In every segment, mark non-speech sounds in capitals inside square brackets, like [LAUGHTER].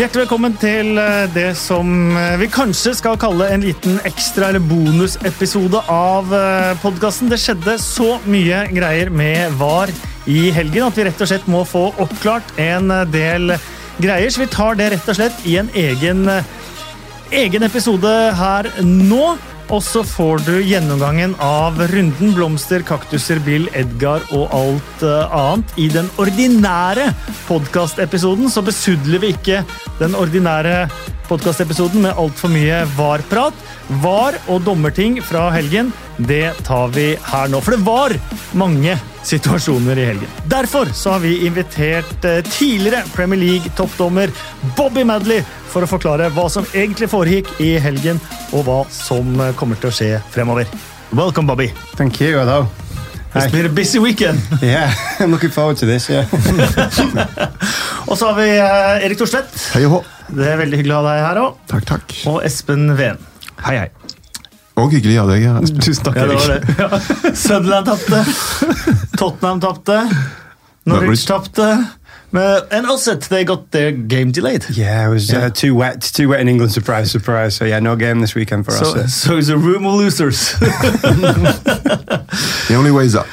Hjertelig velkommen til eh, det som eh, vi kanskje skal kalle en liten ekstra eller bonusepisode av podkasten. Det skjedde så mye greier med VAR i helgen at vi rett og slett må få oppklart en del greier. Så vi tar det rett og slett i en egen, egen episode her nå. Og så får du gjennomgangen av runden blomster, kaktuser, Bill, Edgar og alt uh, annet i den ordinære podkastepisoden. Så besudler vi ikke den ordinære podkastepisoden med altfor mye var-prat. Var og dommerting fra helgen, det tar vi her nå. For det var mange situasjoner i helgen. Derfor så har vi invitert uh, tidligere Premier League-toppdommer Bobby Madley for å forklare hva som egentlig foregikk i helgen, og hva som kommer til å skje fremover. Welcome, Bobby. Thank you. Hello. It's Hi. been a busy weekend. [LAUGHS] yeah, I'm looking forward to this. Yeah. [LAUGHS] og så har vi uh, Erik Thorstvedt. Hei og hå. Det er veldig hyggelig å ha deg her òg. Takk, takk. Og Espen Ven. Hei, hei. Og hyggelig av deg. [LAUGHS] Tusen takk, Erik. Ja, det var det. Sunderland tapte. Tottenham tapte. Norwich tapte. and also they got their game delayed. Yeah, it was uh, yeah. Uh, too wet, too wet in England. Surprise, surprise. So yeah, no game this weekend for so, us. So it's a room of losers. [LAUGHS] the only way is up.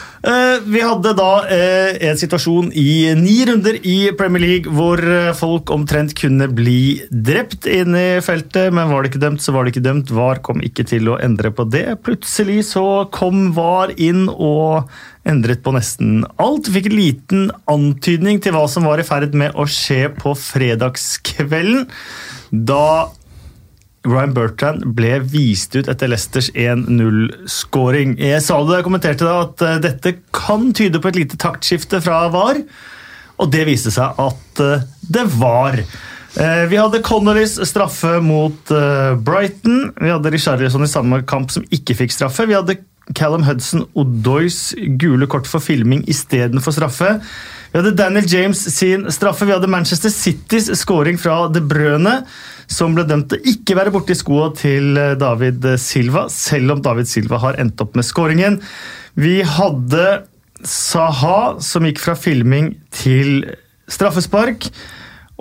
[LAUGHS] Eh, vi hadde da eh, en situasjon i ni runder i Premier League hvor eh, folk omtrent kunne bli drept inne i feltet, men var det ikke dømt, så var det ikke dømt. VAR kom ikke til å endre på det. Plutselig så kom VAR inn og endret på nesten alt. Fikk en liten antydning til hva som var i ferd med å skje på fredagskvelden. Da Ryan Bertrand ble vist ut etter Leicesters 1-0-skåring. Jeg sa det, da jeg kommenterte da, at eh, dette kan tyde på et lite taktskifte fra VAR, og det viste seg at eh, det var. Eh, vi hadde Connolys straffe mot Brighton. Vi hadde Richarlison i samme kamp som ikke fikk straffe. Vi hadde Callum Hudson Odoys gule kort for filming istedenfor straffe. Vi hadde Daniel James sin straffe. Vi hadde Manchester Citys scoring fra De Brøne, som ble dømt til ikke være borti skoa til eh, David Silva, selv om David Silva har endt opp med skåringen. Vi hadde Saha, som gikk fra filming til straffespark.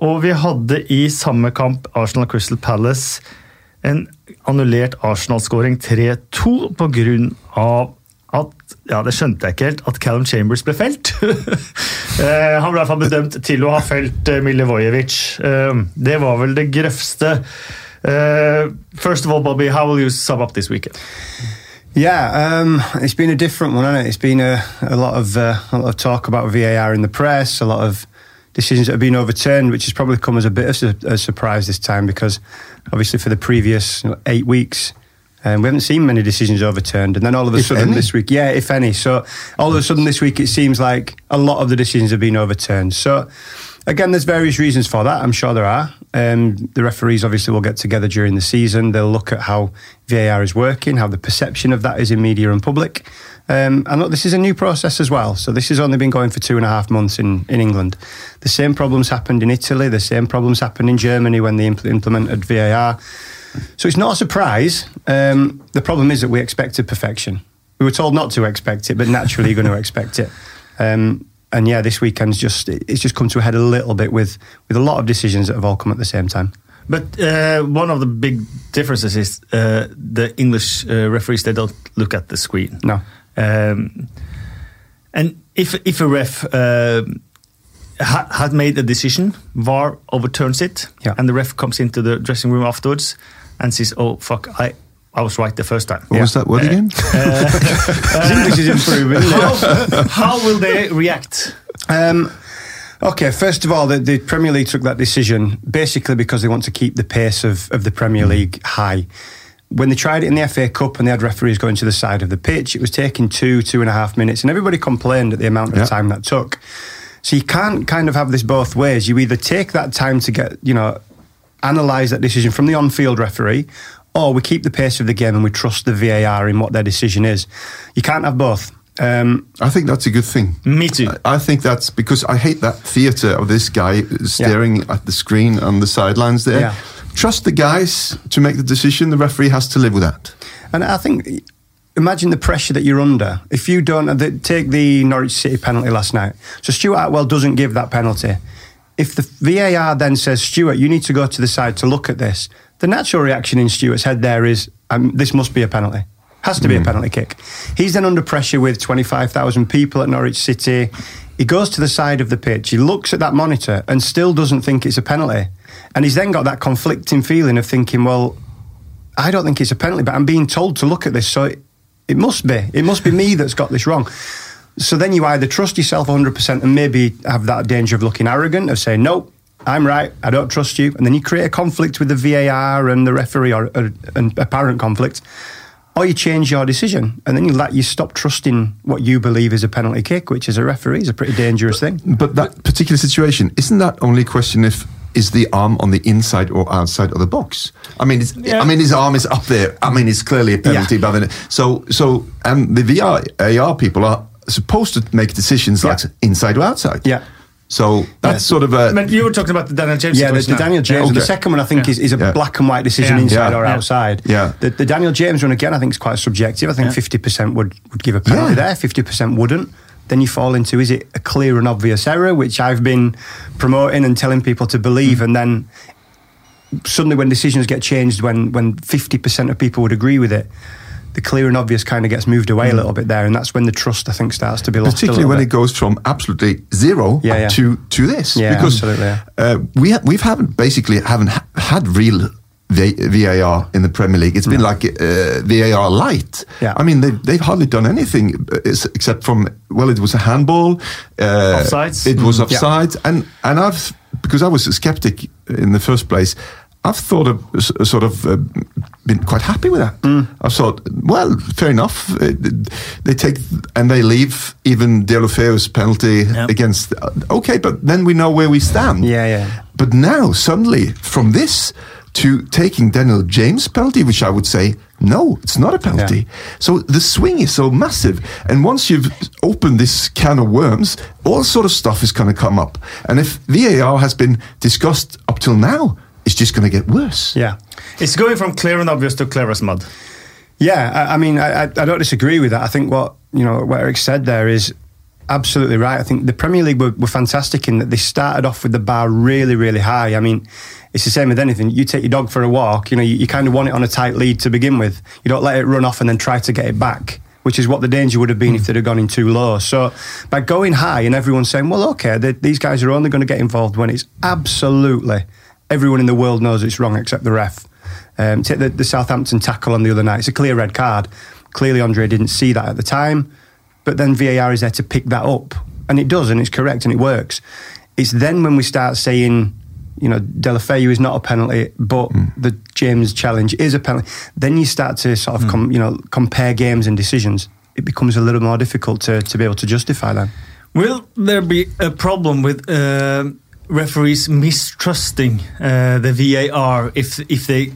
Og vi hadde i samme kamp Arsenal Crystal Palace en annullert Arsenal-skåring 3-2 pga. at ja, Det skjønte jeg ikke helt, at Callum Chambers ble felt. [LAUGHS] Eh, han ble i hvert fall bedømt til å ha felt eh, Milivojevic. Eh, det var vel det grøvste. First of all, Bobby, how will you sum up this weekend? Yeah, um, it's been a different one, hasn't it? It's been a, a lot of uh, a lot of talk about VAR in the press, a lot of decisions that have been overturned, which has probably come as a bit of a surprise this time because obviously for the previous eight weeks. Um, we haven't seen many decisions overturned, and then all of a if sudden any? this week, yeah, if any. So all of a sudden this week, it seems like a lot of the decisions have been overturned. So again, there's various reasons for that. I'm sure there are. Um, the referees obviously will get together during the season. They'll look at how VAR is working, how the perception of that is in media and public. Um, and look, this is a new process as well. So this has only been going for two and a half months in, in England. The same problems happened in Italy. The same problems happened in Germany when they impl- implemented VAR. So it's not a surprise. Um, the problem is that we expected perfection. We were told not to expect it, but naturally you're going [LAUGHS] to expect it. Um, and yeah, this weekend's just it's just come to a head a little bit with with a lot of decisions that have all come at the same time. But uh, one of the big differences is uh, the English uh, referees they don't look at the screen. No. Um, and if if a ref uh, ha, had made a decision, VAR overturns it, yeah. and the ref comes into the dressing room afterwards and says, "Oh fuck, I." I was right the first time. What yeah. was that word uh, again? Uh, English is improving. How, how, will they react? Um, okay, first of all, the, the, Premier League took that decision basically because they want to keep the pace of, of the Premier League high when they tried it in the FA Cup and they had referees going to the side of the pitch, it was taking two, two and a half minutes, and everybody complained at the amount of yeah. time that took. So you can't kind of have this both ways. You either take that time to get, you know, analyse that decision from the on field referee, or we keep the pace of the game and we trust the VAR in what their decision is. You can't have both. Um, I think that's a good thing. Me too. I, I think that's because I hate that theatre of this guy staring yeah. at the screen on the sidelines there. Yeah trust the guys to make the decision. The referee has to live with that. And I think, imagine the pressure that you're under. If you don't take the Norwich City penalty last night, so Stuart Atwell doesn't give that penalty. If the VAR then says, Stuart, you need to go to the side to look at this, the natural reaction in Stuart's head there is, um, this must be a penalty. Has to be a penalty kick. He's then under pressure with 25,000 people at Norwich City. He goes to the side of the pitch, he looks at that monitor and still doesn't think it's a penalty. And he's then got that conflicting feeling of thinking, well, I don't think it's a penalty, but I'm being told to look at this, so it, it must be. It must be me that's got this wrong. So then you either trust yourself 100% and maybe have that danger of looking arrogant, of saying, nope, I'm right, I don't trust you. And then you create a conflict with the VAR and the referee or, or an apparent conflict. Or you change your decision and then you let you stop trusting what you believe is a penalty kick, which as a referee is a pretty dangerous thing. But that particular situation, isn't that only a question if is the arm on the inside or outside of the box? I mean, Yeah. I mean, his arm is up there. I mean, it's clearly a penalty, Yeah. but then so so and the VAR AR people are supposed to make decisions like inside or outside. Yeah. So that's Yeah. sort of a But you were talking about the Daniel James Yeah, the, the. Daniel James. Yeah, The second one, I think, Yeah. is, is a Yeah. black and white decision Yeah. inside Yeah. or Yeah. outside. Yeah. The, the Daniel James one, again, I think is quite subjective. I think Yeah. 50% would, would give a penalty Yeah. there, 50% wouldn't. Then you fall into is it a clear and obvious error, which I've been promoting and telling people to believe, and then suddenly when decisions get changed, when when 50% of people would agree with it, the clear and obvious kind of gets moved away a little bit there, and that's when the trust I think starts to be lost. particularly little when bit. it goes from absolutely zero Yeah, yeah. to to this. Yeah, because absolutely, yeah. uh, we ha- we've haven't basically haven't ha- had real. VAR in the Premier League. It's been like uh, VAR light. Yeah. I mean, they've, they've hardly done anything uh, except from well, it was a handball. Uh, Offsides. It was Mm, yeah. offside, and and I've because I was a skeptic in the first place. I've thought of sort of uh, been quite happy with that. Mm. I thought, well, fair enough. They take and they leave even Deulofeu's penalty Yep. against. uh, Okay, but then we know where we stand. Yeah, yeah. But now suddenly, from this to taking Daniel James' penalty, which I would say, no, it's not a penalty. Yeah. So the swing is so massive, and once you've opened this can of worms, all sort of stuff is going to come up. And if VAR has been discussed up till now, it's just going to get worse. yeah. It's going from clear and obvious to clear as mud. Yeah, I, I mean, I, I I don't disagree with that. I think what you know what Eric said there is absolutely right. I think the Premier League were, were fantastic in that they started off with the bar really, really high. I mean, it's the same with anything. You take your dog for a walk, you know, you, you kind of want it on a tight lead to begin with. You don't let it run off and then try to get it back. Which is what the danger would have been if hmm. they'd have gone in too low. So, by going high and everyone saying, "Well, okay, they, these guys are only going to get involved when it's absolutely everyone in the world knows it's wrong except the ref." Um, take the, the Southampton tackle on the other night. It's a clear red card. Clearly, Andre didn't see that at the time, but then VAR is there to pick that up, and it does, and it's correct, and it works. It's then when we start saying, you know, Deulofeu is not a penalty, but the James challenge is a penalty. Then you start to sort of, com, you know, compare games and decisions. It becomes a little more difficult to, to be able to justify that. Will there be a problem with uh, referees mistrusting uh, the VAR if if they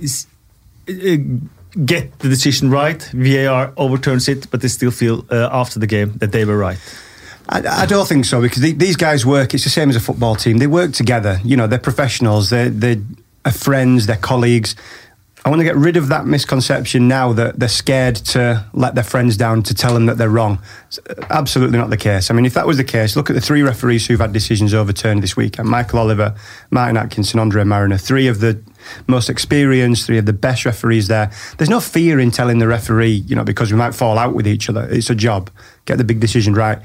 uh, get the decision right? VAR overturns it, but they still feel uh, after the game that they were right. I, I don't think so because the, these guys work. It's the same as a football team. They work together. You know, they're professionals. They're they're are friends. They're colleagues. I want to get rid of that misconception now that they're scared to let their friends down to tell them that they're wrong. It's absolutely not the case. I mean, if that was the case, look at the three referees who've had decisions overturned this weekend: Michael Oliver, Martin Atkinson, Andre Marriner. Three of the most experienced, three of the best referees there. There's no fear in telling the referee, you know, because we might fall out with each other. It's a job. Get the big decision right.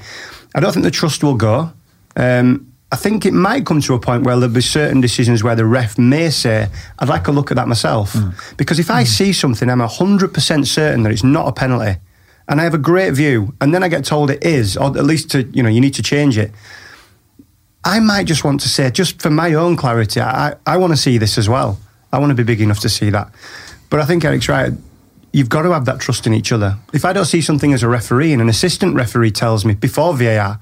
I don't think the trust will go. Um, I think it might come to a point where there'll be certain decisions where the ref may say, I'd like a look at that myself. Hmm. Because if I hmm. see something, I'm 100% certain that it's not a penalty, and I have a great view, and then I get told it is, or at least to, you know, you need to change it. I might just want to say, just for my own clarity, I, I want to see this as well. I want to be big enough to see that. But I think Eric's right. You've got to have that trust in each other. If I don't see something as a referee and an assistant referee tells me before VAR,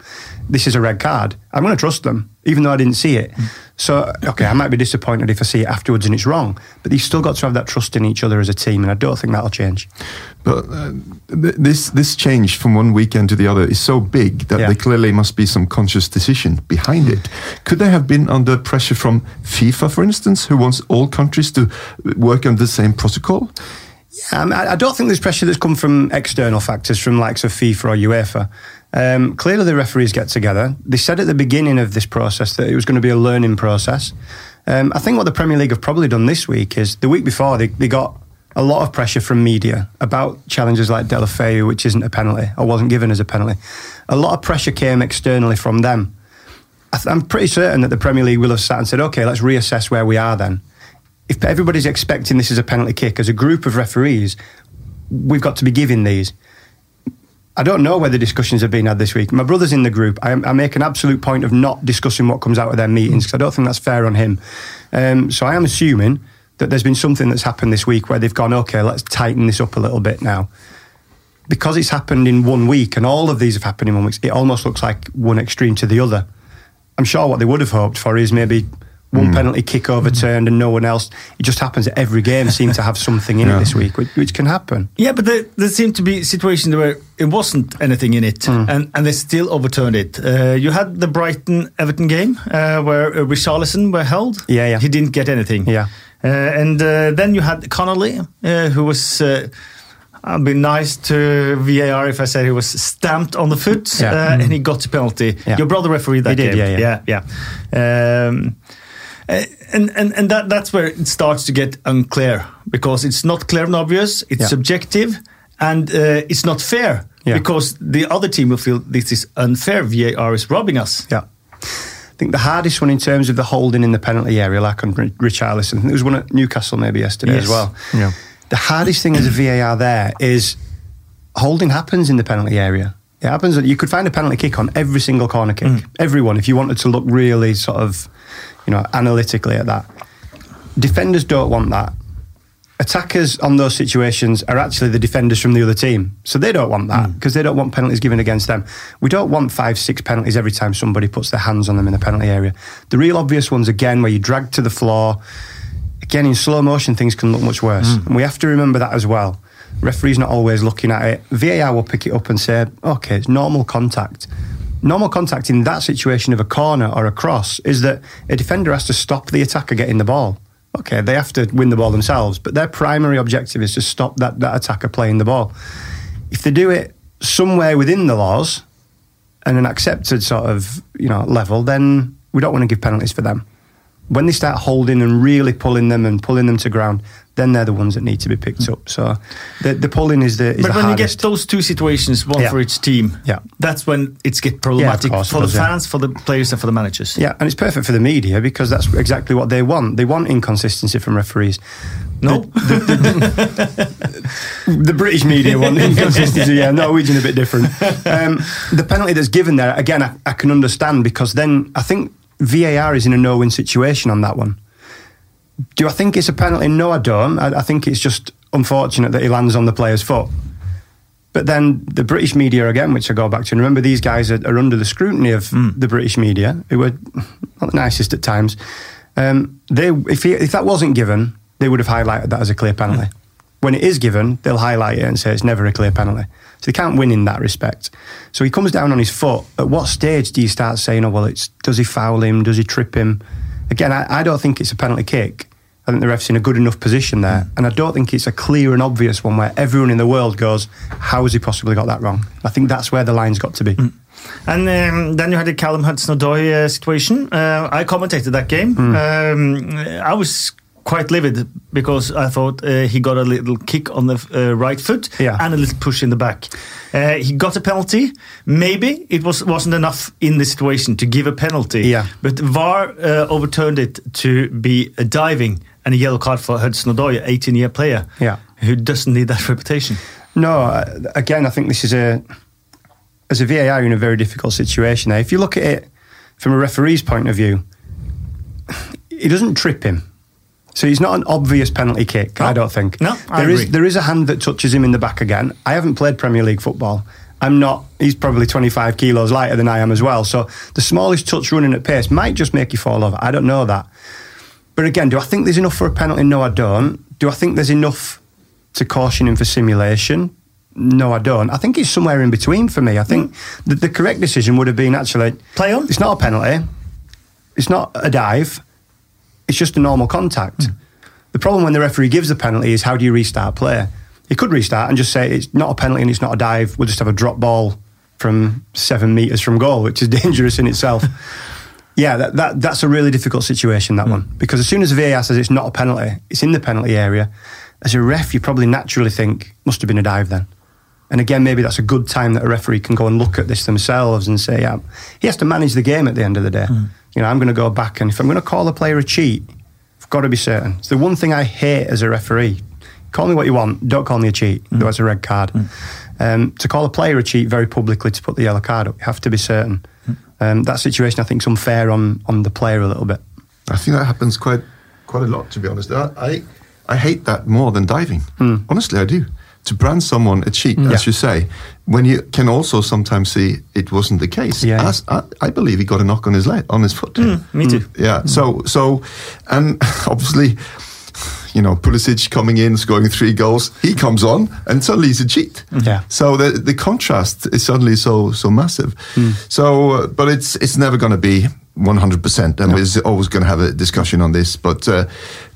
this is a red card, I'm going to trust them, even though I didn't see it. So, okay, I might be disappointed if I see it afterwards and it's wrong, but you've still got to have that trust in each other as a team, and I don't think that'll change. But uh, th- this this change from one weekend to the other is so big that Yeah. there clearly must be some conscious decision behind it. Could they have been under pressure from FIFA, for instance, who wants all countries to work on the same protocol? Um, I, I don't think there's pressure that's come from external factors, from likes of FIFA or UEFA. Um, clearly, the referees get together. They said at the beginning of this process that it was going to be a learning process. Um, I think what the Premier League have probably done this week is the week before they, they got a lot of pressure from media about challenges like Deulofeu, which isn't a penalty or wasn't given as a penalty. A lot of pressure came externally from them. I I'm pretty certain that the Premier League will have sat and said, okay, let's reassess where we are then. If everybody's expecting this as a penalty kick, as a group of referees, we've got to be giving these. I don't know whether the discussions have been had this week. My brother's in the group. I, I make an absolute point of not discussing what comes out of their meetings because I don't think that's fair on him. Um, so I am assuming that there's been something that's happened this week where they've gone, okay, let's tighten this up a little bit now. Because it's happened in one week and all of these have happened in one week, it almost looks like one extreme to the other. I'm sure what they would have hoped for is maybe one Hmm. penalty kick overturned and no one else. It just happens that every game seems to have something in Yeah. it this week, which, which can happen. Yeah, but there, there seemed to be situations where it wasn't anything in it, Hmm. and, and they still overturned it. Uh, you had the Brighton Everton game uh, where uh, Richarlison were held. Yeah, yeah. He didn't get anything. Yeah. Uh, and uh, then you had Connolly, uh, who was. Uh, I'd be nice to VAR if I said he was stamped on the foot Yeah. uh, and he got a penalty. Yeah. Your brother refereed that He did, game. yeah, yeah. yeah. Um, uh, and and, and that, that's where it starts to get unclear because it's not clear and obvious, it's Yeah. subjective, and uh, it's not fair Yeah. because the other team will feel this is unfair. VAR is robbing us. Yeah. I think the hardest one in terms of the holding in the penalty area, like on Rich- Richarlison, I think there was one at Newcastle maybe yesterday Yes. as well. Yeah. The hardest thing as a VAR there is holding happens in the penalty area. It happens that you could find a penalty kick on every single corner kick, everyone, if you wanted to look really sort of, you know, analytically at that. Defenders don't want that. Attackers on those situations are actually the defenders from the other team. So they don't want that hmm. because they don't want penalties given against them. We don't want five, six penalties every time somebody puts their hands on them in the penalty area. The real obvious ones, again, where you drag to the floor, again, in slow motion, things can look much worse. Hmm. And we have to remember that as well. Referee's not always looking at it. VAR will pick it up and say, okay, it's normal contact. Normal contact in that situation of a corner or a cross is that a defender has to stop the attacker getting the ball. Okay, they have to win the ball themselves, but their primary objective is to stop that, that attacker playing the ball. If they do it somewhere within the laws and an accepted sort of you know level, then we don't want to give penalties for them. When they start holding and really pulling them and pulling them to ground, then they're the ones that need to be picked up. So the, the pulling is the is But the when hardest. you get those two situations, one Yeah. for each team, Yeah. that's when it's get problematic course it for the does, yeah. fans, for the players, and for the managers. Yeah, and it's perfect for the media because that's exactly what they want. They want inconsistency from referees. No? [LAUGHS] The British media want inconsistency. Yeah, Norwegian a bit different. [LAUGHS] Um, the penalty that's given there, again, I, I can understand because then I think VAR is in a no-win situation on that one. Do I think it's a penalty? No, I don't. I, I think it's just unfortunate that he lands on the player's foot. But then the British media again, which I go back to, and remember these guys are, are under the scrutiny of the British media, who were not the nicest at times. Um, they, if, he, if that wasn't given, they would have highlighted that as a clear penalty. When it is given, they'll highlight it and say it's never a clear penalty. So they can't win in that respect. So he comes down on his foot. At what stage do you start saying, "Oh well, it's does he foul him? Does he trip him?" Again, I, I don't think it's a penalty kick. I think the ref's in a good enough position there, and I don't think it's a clear and obvious one where everyone in the world goes, "How has he possibly got that wrong?" I think that's where the line's got to be. And um, then you had the Callum Hudson-Odoi uh, situation. Uh, I commentated that game. Hmm. Um, I was quite livid because I thought uh, he got a little kick on the uh, right foot Yeah. and a little push in the back. Uh, he got a penalty. Maybe it was wasn't enough in the situation to give a penalty. Yeah. But VAR uh, overturned it to be a diving and a yellow card for Hudson-Odoi, 18-year player, Yeah. who doesn't need that [LAUGHS] reputation. No, uh, again, I think this is a as a VAR in a very difficult situation. If you look at it from a referee's point of view, he doesn't trip him. So he's not an obvious penalty kick, No. I don't think. No, I There is agree. there is a hand that touches him in the back again. I haven't played Premier League football. I'm not he's probably 25 kilos lighter than I am as well. So the smallest touch running at pace might just make you fall over. I don't know that. But again, do I think there's enough for a penalty? No, I don't. Do I think there's enough to caution him for simulation? No, I don't. I think it's somewhere in between for me. I think the, the correct decision would have been actually Play on. It's not a penalty. It's not a dive. It's just a normal contact. Hmm. The problem when the referee gives the penalty is how do you restart play? He could restart and just say it's not a penalty and it's not a dive. We'll just have a drop ball from seven meters from goal, which is [LAUGHS] dangerous in itself. [LAUGHS] yeah, that, that that's a really difficult situation. That hmm. one because as soon as VAR says it's not a penalty, it's in the penalty area. As a ref, you probably naturally think must have been a dive then. And again, maybe that's a good time that a referee can go and look at this themselves and say, yeah, he has to manage the game at the end of the day. Hmm. You know, I'm going to go back and if I'm going to call a player a cheat, I've got to be certain. It's the one thing I hate as a referee. Call me what you want, don't call me a cheat, though it's a red card. Um, to call a player a cheat very publicly to put the yellow card up, you have to be certain. Um, that situation, I think, is unfair on, on the player a little bit. I think that happens quite quite a lot, to be honest. I I, I hate that more than diving. Honestly, I do. To brand someone a cheat, mm. as Yeah. you say, when you can also sometimes see it wasn't the case. Yeah. As, I, I believe he got a knock on his leg, on his foot. Mm, me too. Mm. Yeah. So so, and [LAUGHS] obviously, you know, Pulisic coming in, scoring three goals, he comes on, and suddenly he's a cheat. Yeah. So the the contrast is suddenly so so massive. So, uh, but it's it's never going to be. 100%, and we're always going to have a discussion on this. But uh,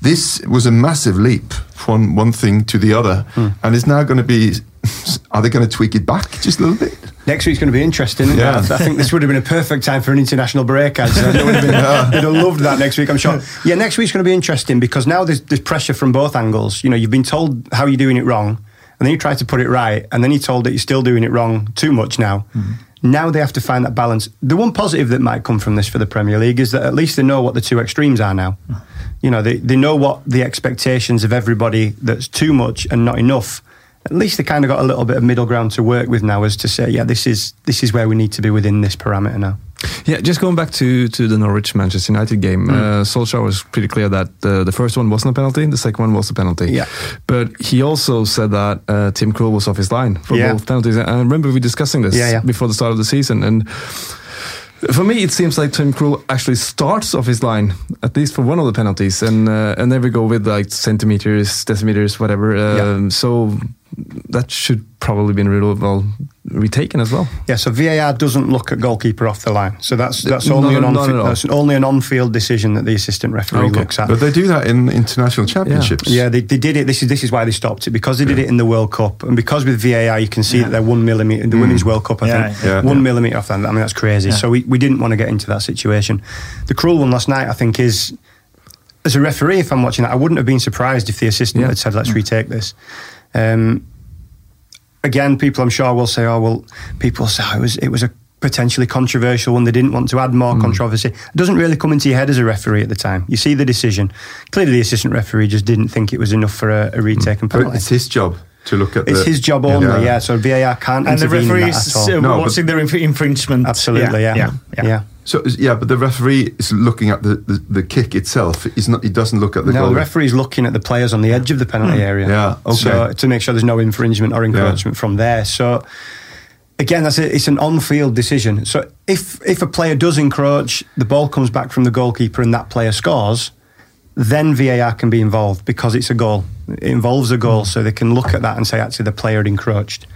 this was a massive leap from one thing to the other, hmm. and it's now going to be. [LAUGHS] Are they going to tweak it back just a little bit? Next week's going to be interesting. isn't it? Yeah. I think this would have been a perfect time for an international break. I'd uh, would have been, [LAUGHS] They'd have loved that next week, I'm sure. [LAUGHS] Yeah, next week's going to be interesting because now there's, there's pressure from both angles. You know, you've been told how you're doing it wrong, and then you try to put it right, and then you're told that you're still doing it wrong too much now. Hmm. Now they have to find that balance. The one positive that might come from this for the Premier League is that at least they know what the two extremes are now. You know, they, they know what the expectations of everybody that's too much and not enough at least they kind of got a little bit of middle ground to work with now as to say, yeah, this is this is where we need to be within this parameter now. Yeah, just going back to, to the Norwich Manchester United game, uh, Solskjaer was pretty clear that uh, the first one wasn't a penalty, the second one was a penalty. Yeah. But he also said that uh, Tim Krul was off his line for Yeah. both penalties. And I remember we discussing this Yeah, yeah. before the start of the season. And for me, it seems like Tim Krul actually starts off his line, at least for one of the penalties. And uh, and then we go with like centimeters, decimeters, whatever. Um, So that should probably been really well retaken as well. Yeah, so VAR doesn't look at goalkeeper off the line, so that's that's only no, an on not at all. that's only an on-field decision that the assistant referee Okay. looks at. But they do that in international championships. Yeah, they, they did it. This is this is why they stopped it because they did it in the World Cup, and because with VAR you can see that they're one millimeter in the mm. Women's World Cup. I Yeah, think yeah. one Yeah. millimeter off that. I mean that's crazy. So we, we didn't want to get into that situation. The Krul one last night, I think, is as a referee. If I'm watching that, I wouldn't have been surprised if the assistant Yeah. had said, "Let's mm. retake this." Um, again, people I'm sure will say, "Oh well," people say oh, it was it was a potentially controversial one. They didn't want to add more Mm. controversy. It doesn't really come into your head as a referee at the time. You see the decision. Clearly, the assistant referee just didn't think it was enough for a, a retake and But penalty. it's his job to look at It's the, his job only, yeah. So VAR can't And the intervene in referee that is at all. uh, No, watching their inf- infringement. Absolutely, yeah, yeah, yeah. yeah. So yeah, but the referee is looking at the, the, the kick itself. He's not. He doesn't look at the No, goal. the referee's looking at the players on the edge of the penalty area. Hmm. Yeah, okay. So to make sure there's no infringement or encroachment from there. So again, that's a, it's an on-field decision. So if if a player does encroach, the ball comes back from the goalkeeper and that player scores, then VAR can be involved because it's a goal. It involves a goal, so they can look at that and say actually the player encroached.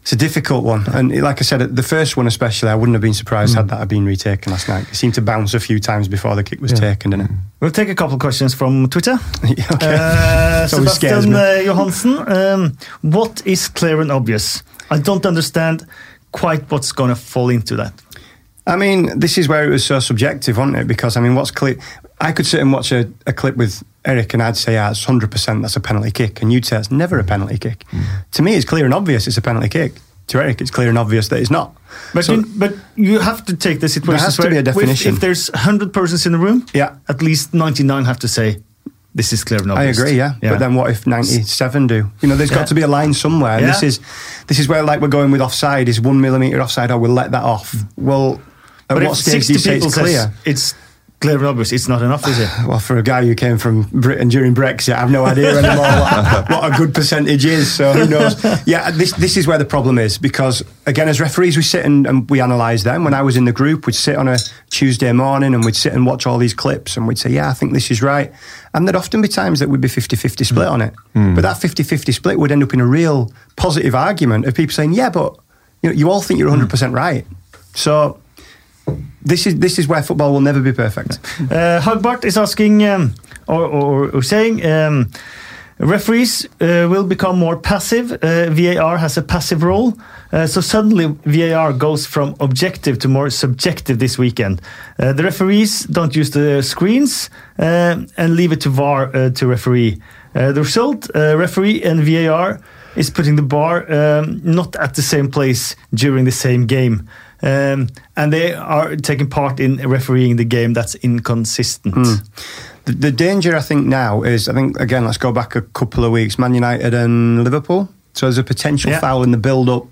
It's a difficult one, and like I said, the first one especially, I wouldn't have been surprised had that had been retaken last night. It seemed to bounce a few times before the kick was taken, didn't it? We'll take a couple of questions from Twitter. [LAUGHS] okay. Uh, It always scares Sebastian uh, Johansen, um, what is clear and obvious? I don't understand quite what's going to fall into that. I mean, this is where it was so subjective, wasn't it? Because I mean, what's clear? I could sit and watch a, a clip with Eric, and I'd say, "Yeah, it's hundred percent that's a penalty kick," and you'd say it's never a penalty kick. Mm. To me, it's clear and obvious it's a penalty kick. To Eric, it's clear and obvious that it's not. But, So- you, but you have to take the situation. has to be a definition. If there's 100 persons in the room, Yeah. at least 99 have to say, this is clear and obvious. I agree, yeah. But then what if ninety-seven do? You know, there's Yeah. got to be a line somewhere. And This is this is where like we're going with offside. Is one millimeter offside? Oh, we'll let that off. Mm. Well, at But what stage do you say it's clear? it's clear and obvious, it's not enough, is it? [SIGHS] Well, for a guy who came from Britain during Brexit, I have no idea anymore what, [LAUGHS] what a good percentage is. So who knows? [LAUGHS] Yeah, this this is where the problem is because again, as referees, we sit and, and we analyse them. When I was in the group, we'd sit on a Tuesday morning and we'd sit and watch all these clips and we'd say, "Yeah, I think this is right." And there'd often be times that we'd be 50-50 hmm. split on it. Hmm. But that 50-50 split would end up in a real positive argument of people saying, "Yeah, but you know, you all think you're 100 percent right." So. This is this is where football will never be perfect. [LAUGHS] Uh, Hugbart is asking, um, or, or, or saying, um, Referees uh, will become more passive. Uh, VAR has a passive role. Uh, so suddenly VAR goes from objective to more subjective this weekend. Uh, the referees don't use the screens uh, and leave it to VAR uh, to referee. The result, referee and VAR is putting the bar um, not at the same place during the same game. Um, and they are taking part in refereeing the game that's inconsistent. The, the danger, I think, now is I think again. Let's go back a couple of weeks. Man United and Liverpool. So there's a potential Yeah. foul in the build-up.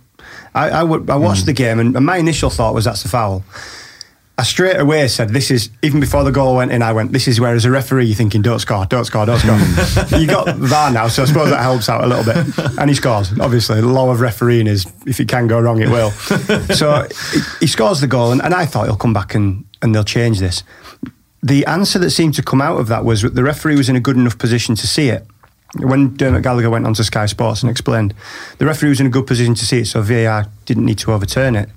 I, I, would- I watched the game, and, and my initial thought was that's a foul. I straight away said, "This is." Even before the goal went in, I went, "This is where, as a referee, you're thinking, don't score, don't score, don't score." [LAUGHS] you got VAR now, so I suppose that helps out a little bit. And he scores. Obviously, the law of refereeing is if it can go wrong, it will. [LAUGHS] so he, scores the goal, and, and I thought he'll come back and and they'll change this. The answer that seemed to come out of that was that the referee was in a good enough position to see it. When Dermot Gallagher went onto Sky Sports and explained, the referee was in a good position to see it, so VAR didn't need to overturn it.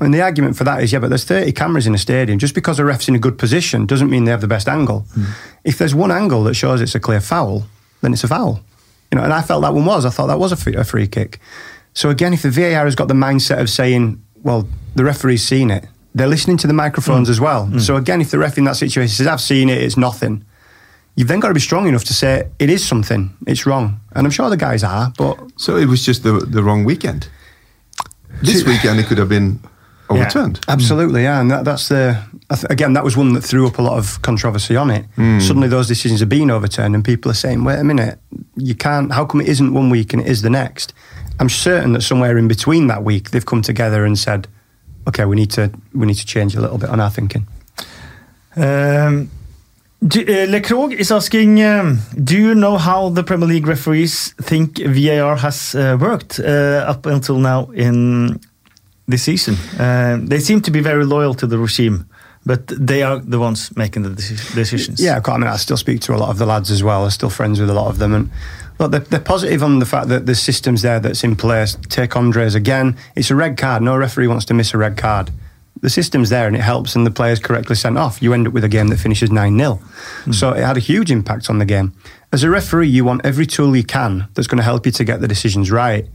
And the argument for that is, yeah, but there's 30 cameras in a stadium. Just because a ref's in a good position doesn't mean they have the best angle. Hmm. If there's one angle that shows it's a clear foul, then it's a foul. You know, and I felt that one was. I thought that was a free, a free kick. So again, if the VAR has got the mindset of saying, well, the referee's seen it, they're listening to the microphones hmm. as well. Hmm. So again, if the ref in that situation says, I've seen it, it's nothing, you've then got to be strong enough to say, it is something, it's wrong. And I'm sure the guys are, but So it was just the, the wrong weekend. This weekend it could have been overturned. Absolutely, yeah, and that, that's the th- again that was one that threw up a lot of controversy on it. Suddenly, those decisions are being overturned, and people are saying, "Wait a minute, you can't. How come it isn't one week and it is the next?" I'm certain that somewhere in between that week, they've come together and said, "Okay, we need to we need to change a little bit on our thinking." Um, do, uh, Lecrogue is asking, um, do you know how the Premier League referees think VAR has uh, worked uh, up until now in this season? Uh, they seem to be very loyal to the regime, but they are the ones making the decisions. Yeah, I mean, I still speak to a lot of the lads as well. I'm still friends with a lot of them, and look, they're, they're positive on the fact that the system's there that's in place. Take Andres again. It's a red card. No referee wants to miss a red card. The system's there and it helps, and the player's correctly sent off. You end up with a game that finishes 9 0. So it had a huge impact on the game. As a referee, you want every tool you can that's going to help you to get the decisions right.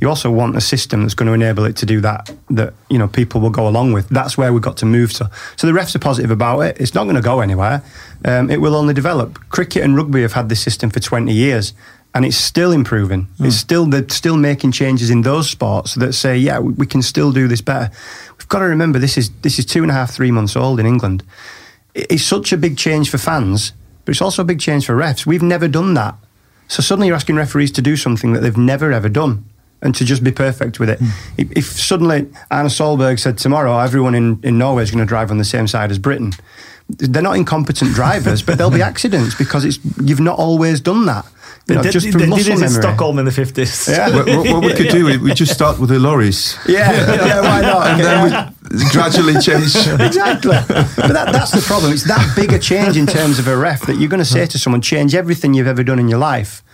You also want a system that's going to enable it to do that, that you know people will go along with. That's where we've got to move to. So the refs are positive about it. It's not going to go anywhere. Um, it will only develop. Cricket and rugby have had this system for 20 years, and it's still improving. It's still they're still making changes in those sports that say, yeah, we, we can still do this better. We've got to remember this is this is two and a half, three months old in England. It- It's such a big change for fans, but it's also a big change for refs. We've never done that. So suddenly you're asking referees to do something that they've never ever done and to just be perfect with it. Hmm. If, if suddenly Erna Solberg said tomorrow everyone in, in Norway is going to drive on the same side as Britain, they're not incompetent drivers, but there'll be [LAUGHS] accidents because it's you've not always done that. You know, they, just did- from they did it in. Stockholm in the 50s. Yeah. what, what- what we could do, we, we just start with the lorries. Yeah, yeah, why not? And then yeah. we gradually change. [LAUGHS] exactly. But that, that's the problem. It's that big a change in terms of a ref that you're going to say to someone, change everything you've ever done in your life,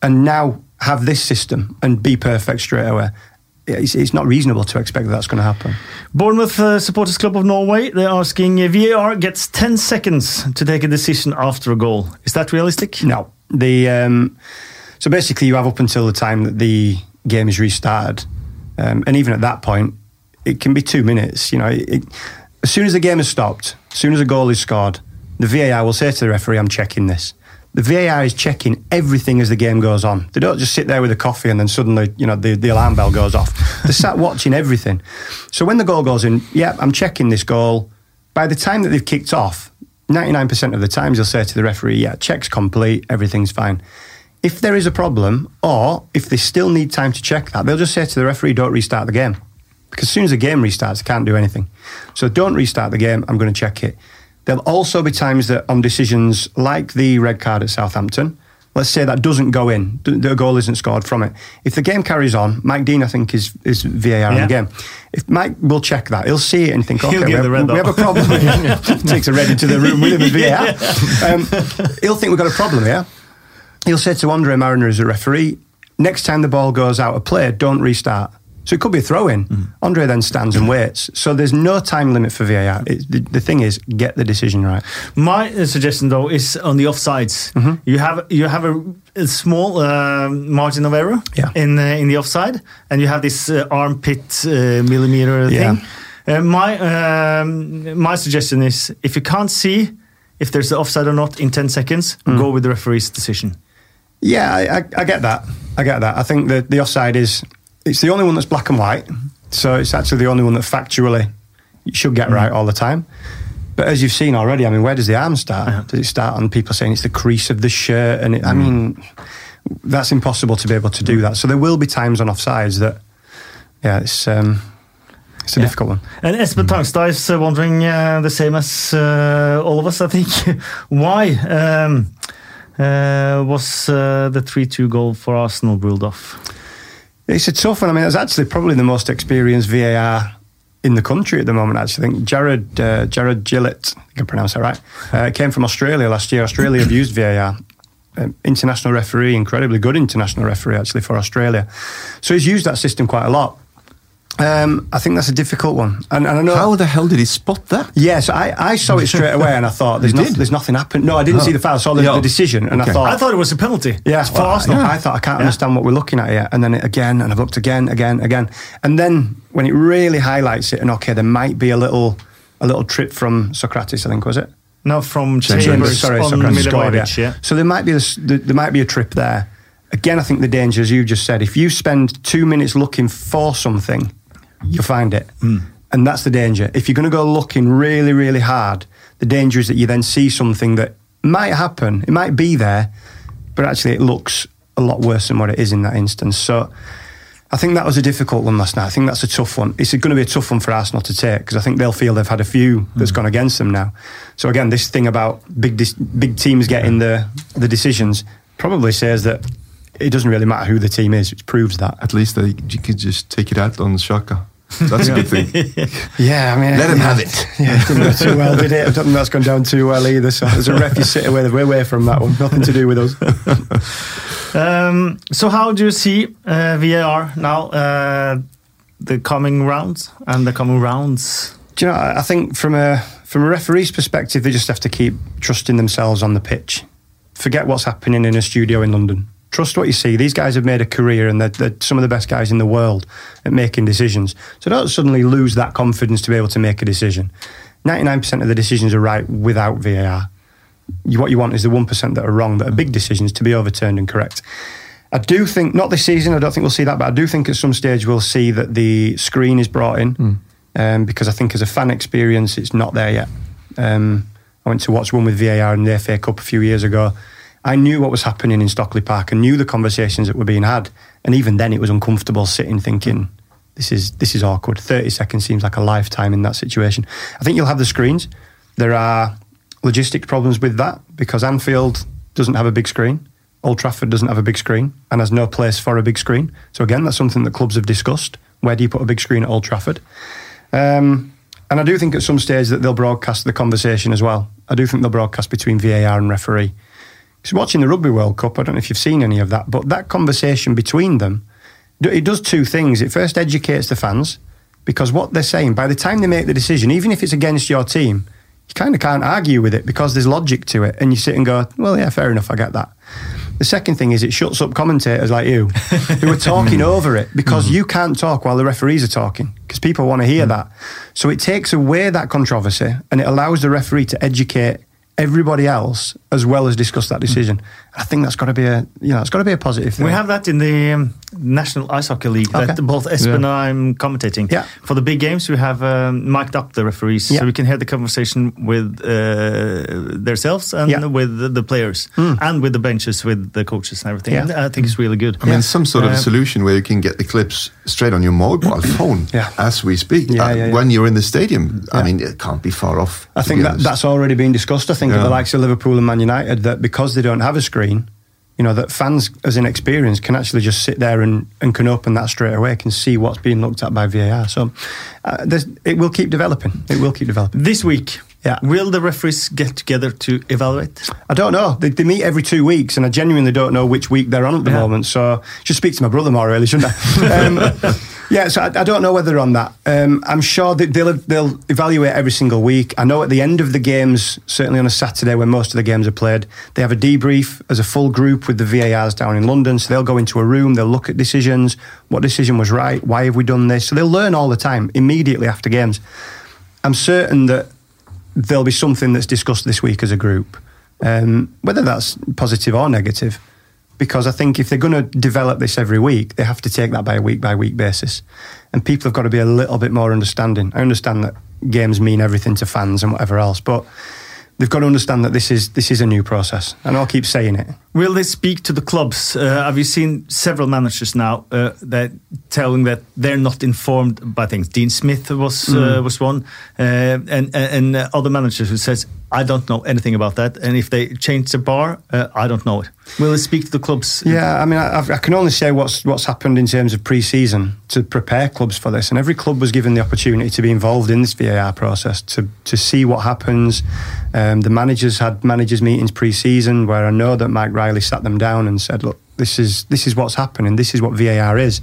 and now have this system and be perfect straight away. It's, it's not reasonable to expect that that's going to happen. Bournemouth uh, Supporters Club of Norway, they're asking, uh, VAR gets 10 seconds to take a decision after a goal. Is that realistic? No, the um, so basically you have up until the time that the game is restarted, um, and even at that point, it can be two minutes. You know, it, it- as soon as the game has stopped, as soon as a goal is scored, the VAR will say to the referee, "I'm checking this." The VAR is checking everything as the game goes on. They don't just sit there with a coffee and then suddenly, you know, the, the alarm bell goes off. They're sat [LAUGHS] watching everything. So when the goal goes in, yeah, I'm checking this goal. By the time that they've kicked off, 99% of the times they'll say to the referee, yeah, check's complete, everything's fine. If there is a problem, or if they still need time to check that, they'll just say to the referee, don't restart the game. Because as soon as the game restarts, they can't do anything. So don't restart the game, I'm going to check it. There'll also be times that on decisions like the red card at Southampton, let's say that doesn't go in, the goal isn't scored from it. If the game carries on, Mike Dean, I think, is, is VAR in Yeah. the game. If Mike will check that, he'll see it and think, okay, we have, we have a problem. [LAUGHS] [LAUGHS] Takes a red into the room with him as VAR. [LAUGHS] Um, he'll think we've got a problem here. He'll say to Andre Marriner as a referee, next time the ball goes out of play, don't restart. So it could be a throw in. Andre then stands and waits. So there's no time limit for VAR. It, the, the thing is, get the decision right. My uh, suggestion, though, is on the offsides. Mm-hmm. You have you have a, a small um margin of error Yeah. in uh, in the offside, and you have this uh, armpit uh, millimeter Yeah. thing. Uh, my um, my suggestion is if you can't see if there's an offside or not in ten seconds, Mm. go with the referee's decision. Yeah, I, I, I get that. I get that. I think that the offside is it's the only one that's black and white. So it's actually the only one that factually you should get right all the time. But as you've seen already, I mean, where does the arm start? Does it start on people saying it's the crease of the shirt? And it, I mean, that's impossible to be able to do that. So there will be times on offsides that, yeah, it's um, it's a Yeah. difficult one. And Espen Tangstad is uh, wondering uh, the same as uh, all of us, I think. [LAUGHS] Why um, uh, was uh, the 3 2 goal for Arsenal ruled off? It's a tough one. I mean, it's actually probably the most experienced VAR in the country at the moment. Actually, I think Jared uh, Jarred Gillett, I can pronounce that right, uh, came from Australia last year. Australia [COUGHS] have used VAR. Um, international referee, incredibly good international referee actually for Australia. So he's used that system quite a lot. Um, I think that's a difficult one, and, and I know How the hell did he spot that? Yes, I, I saw it straight away, and I thought there's, [LAUGHS] no, there's nothing happened. No, I didn't Oh. see the foul. I saw the, Yeah. the decision, and Okay. I thought I thought it was a penalty. yeah, for well, Arsenal. I, I thought I can't Yeah. understand what we're looking at here, and then it again, and I've looked again, again, again, and then when it really highlights it, and okay, there might be a little, a little trip from Sokratis, I think was it? No, from Chambers. Chambers, Sorry, on Sokratis scored, Milivojevic, yeah. So there might be this, there, there might be a trip there. Again, I think the danger, as you just said, if you spend two minutes looking for something, you'll find it, hmm. and that's the danger. If you're going to go looking really, really hard, the danger is that you then see something that might happen. It might be there, but actually it looks a lot worse than what it is in that instance. So. I think that was a difficult one last night. I think that's a tough one. It's going to be a tough one for Arsenal to take because I think they'll feel they've had a few that's hmm. gone against them now. So again, this thing about big dis- big teams getting the the decisions probably says that it doesn't really matter who the team is. It proves that. At least they, you could just take it out on Xhaka. That's a good thing. [LAUGHS] Yeah, I mean, Let him have it. [LAUGHS] Yeah, it didn't go too well, did it? I don't think that's gone down too well either. So as a ref, you sit away, we're away from that one. Nothing to do with us. [LAUGHS] Um, so how do you see uh, VAR now, uh, the coming rounds and the coming rounds? Do you know? I I think from a from a referee's perspective, they just have to keep trusting themselves on the pitch. Forget what's happening in a studio in London. Trust what you see. These guys have made a career, and they're, they're some of the best guys in the world at making decisions. So don't suddenly lose that confidence to be able to make a decision. Ninety nine percent of the decisions are right without VAR. You, what you want is the one percent that are wrong, that are big decisions, to be overturned and correct. I do think not this season. I don't think we'll see that, but I do think at some stage we'll see that the screen is brought in um, because I think as a fan experience, it's not there yet. Um, I went to watch one with VAR in the FA Cup a few years ago. I knew what was happening in Stockley Park and knew the conversations that were being had, and even then it was uncomfortable sitting thinking. This is this is awkward. Thirty seconds seems like a lifetime in that situation. I think you'll have the screens. There are logistic problems with that because Anfield doesn't have a big screen. Old Trafford doesn't have a big screen and has no place for a big screen. So again, that's something that clubs have discussed. Where do you put a big screen at Old Trafford? Um, and I do think at some stage that they'll broadcast the conversation as well. I do think they'll broadcast between VAR and referee. Because watching the Rugby World Cup, I don't know if you've seen any of that, but that conversation between them, it does two things. It first educates the fans because what they're saying, by the time they make the decision, even if it's against your team, you kind of can't argue with it because there's logic to it. And you sit and go, well, yeah, fair enough, I get that. The second thing is it shuts up commentators like you who are talking [LAUGHS] over it because mm. you can't talk while the referees are talking because people want to hear mm. that. So it takes away that controversy and it allows the referee to educate everybody else as well as discuss that decision. I think that's got to be a you know it's got to be a positive thing. We have that in the um, National Ice Hockey League that both Espen and I'm commentating. Yeah. For the big games, we have um, mic'd up the referees Yeah. so we can hear the conversation with uh, themselves and Yeah. with the, the players and with the benches, with the coaches and everything. Yeah. And I think it's really good. I mean, some sort of Uh, a solution where you can get the clips straight on your mobile [COUGHS] phone Yeah. as we speak. Yeah, uh, yeah, yeah. When you're in the stadium, I mean, it can't be far off. I think that, that's already been discussed. I think at Yeah. the likes of Liverpool and Man United that because they don't have a screen, you know, that fans as an experience can actually just sit there and, and can open that straight away, can see what's being looked at by VAR. So uh, it will keep developing. It will keep developing. This week, Yeah. will the referees get together to evaluate? I don't know. They, they meet every two weeks, and I genuinely don't know which week they're on at the Yeah. moment. So should speak to my brother more, really, shouldn't I? [LAUGHS] um, Yeah, so I, I don't know whether on that. Um, I'm sure that they'll they'll evaluate every single week. I know at the end of the games, certainly on a Saturday when most of the games are played, they have a debrief as a full group with the VARs down in London. So they'll go into a room, they'll look at decisions, what decision was right, why have we done this. So they'll learn all the time immediately after games. I'm certain that there'll be something that's discussed this week as a group, um, whether that's positive or negative because I think if they're going to develop this every week, they have to take that by a week by week basis. And people have got to be a little bit more understanding. I understand that games mean everything to fans and whatever else, but they've got to understand that this is this is a new process, and I'll keep saying it. Will they speak to the clubs? Uh, have you seen several managers now uh, that telling that they're not informed by things? Dean Smith was uh, Mm. was one, uh, and and other managers who says I don't know anything about that, and if they change the bar, uh, I don't know it. Will they speak to the clubs? Yeah, I mean, I, I can only say what's what's happened in terms of pre-season to prepare clubs for this, and every club was given the opportunity to be involved in this VAR process to to see what happens. Um, the managers had managers meetings pre-season where I know that Mike Riley sat them down and said, "Look, this is this is what's happening. This is what VAR is."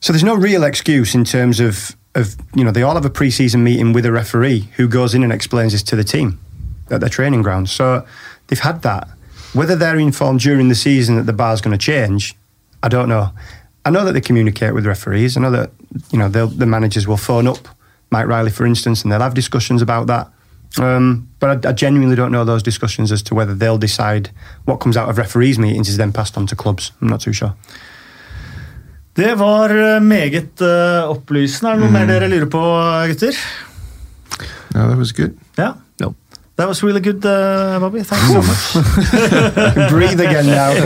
So there's no real excuse in terms of of you know they all have a pre-season meeting with a referee who goes in and explains this to the team at their training grounds. So they've had that. Whether they're informed during the season that the bar's going to change, I don't know. I know that they communicate with referees. I know that you know the managers will phone up Mike Riley, for instance, and they'll have discussions about that. Um, but I, I genuinely don't know those discussions as to whether they'll decide what comes out of referees' meetings is then passed on to clubs. I'm not too sure. Det var uh, meget uh, opplysende. Er det noe mer dere lurer på, gutter? No, that was good. Ja. No. That was really good, uh, Bobby. Thanks so much. [LAUGHS] Breathe again now. [LAUGHS]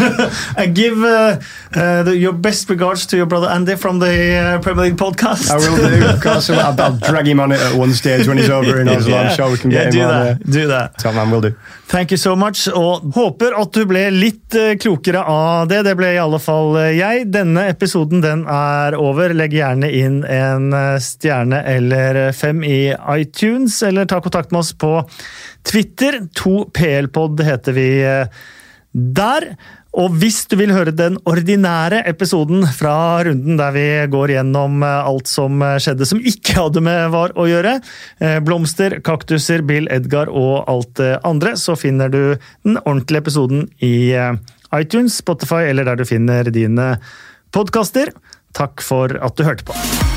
[LAUGHS] and give uh, uh, the, your best regards to your brother Andy from the uh, Premier League podcast. I will do. Of [LAUGHS] course, I'll, I'll drag him on it at one stage when he's over in Oslo. I'm sure we can yeah, get him on that. Do that. Top man, will do. Thank you so much, og håper at du ble litt eh, klokere av det. Det ble i alle fall eh, jeg. Denne episoden den er over. Legg gjerne inn en stjerne eller fem i iTunes, eller ta kontakt med oss på Twitter. 2PLpod heter vi der. Og hvis du vil høre den ordinære episoden fra runden der vi går gjennom eh, alt som eh, skjedde som ikke hadde med VAR å gjøre, eh, blomster, kaktuser, Bill Edgar og alt det andre, så finner du den ordentlige episoden i iTunes, Spotify eller der du finner dine podkaster. Takk for at du hørte på.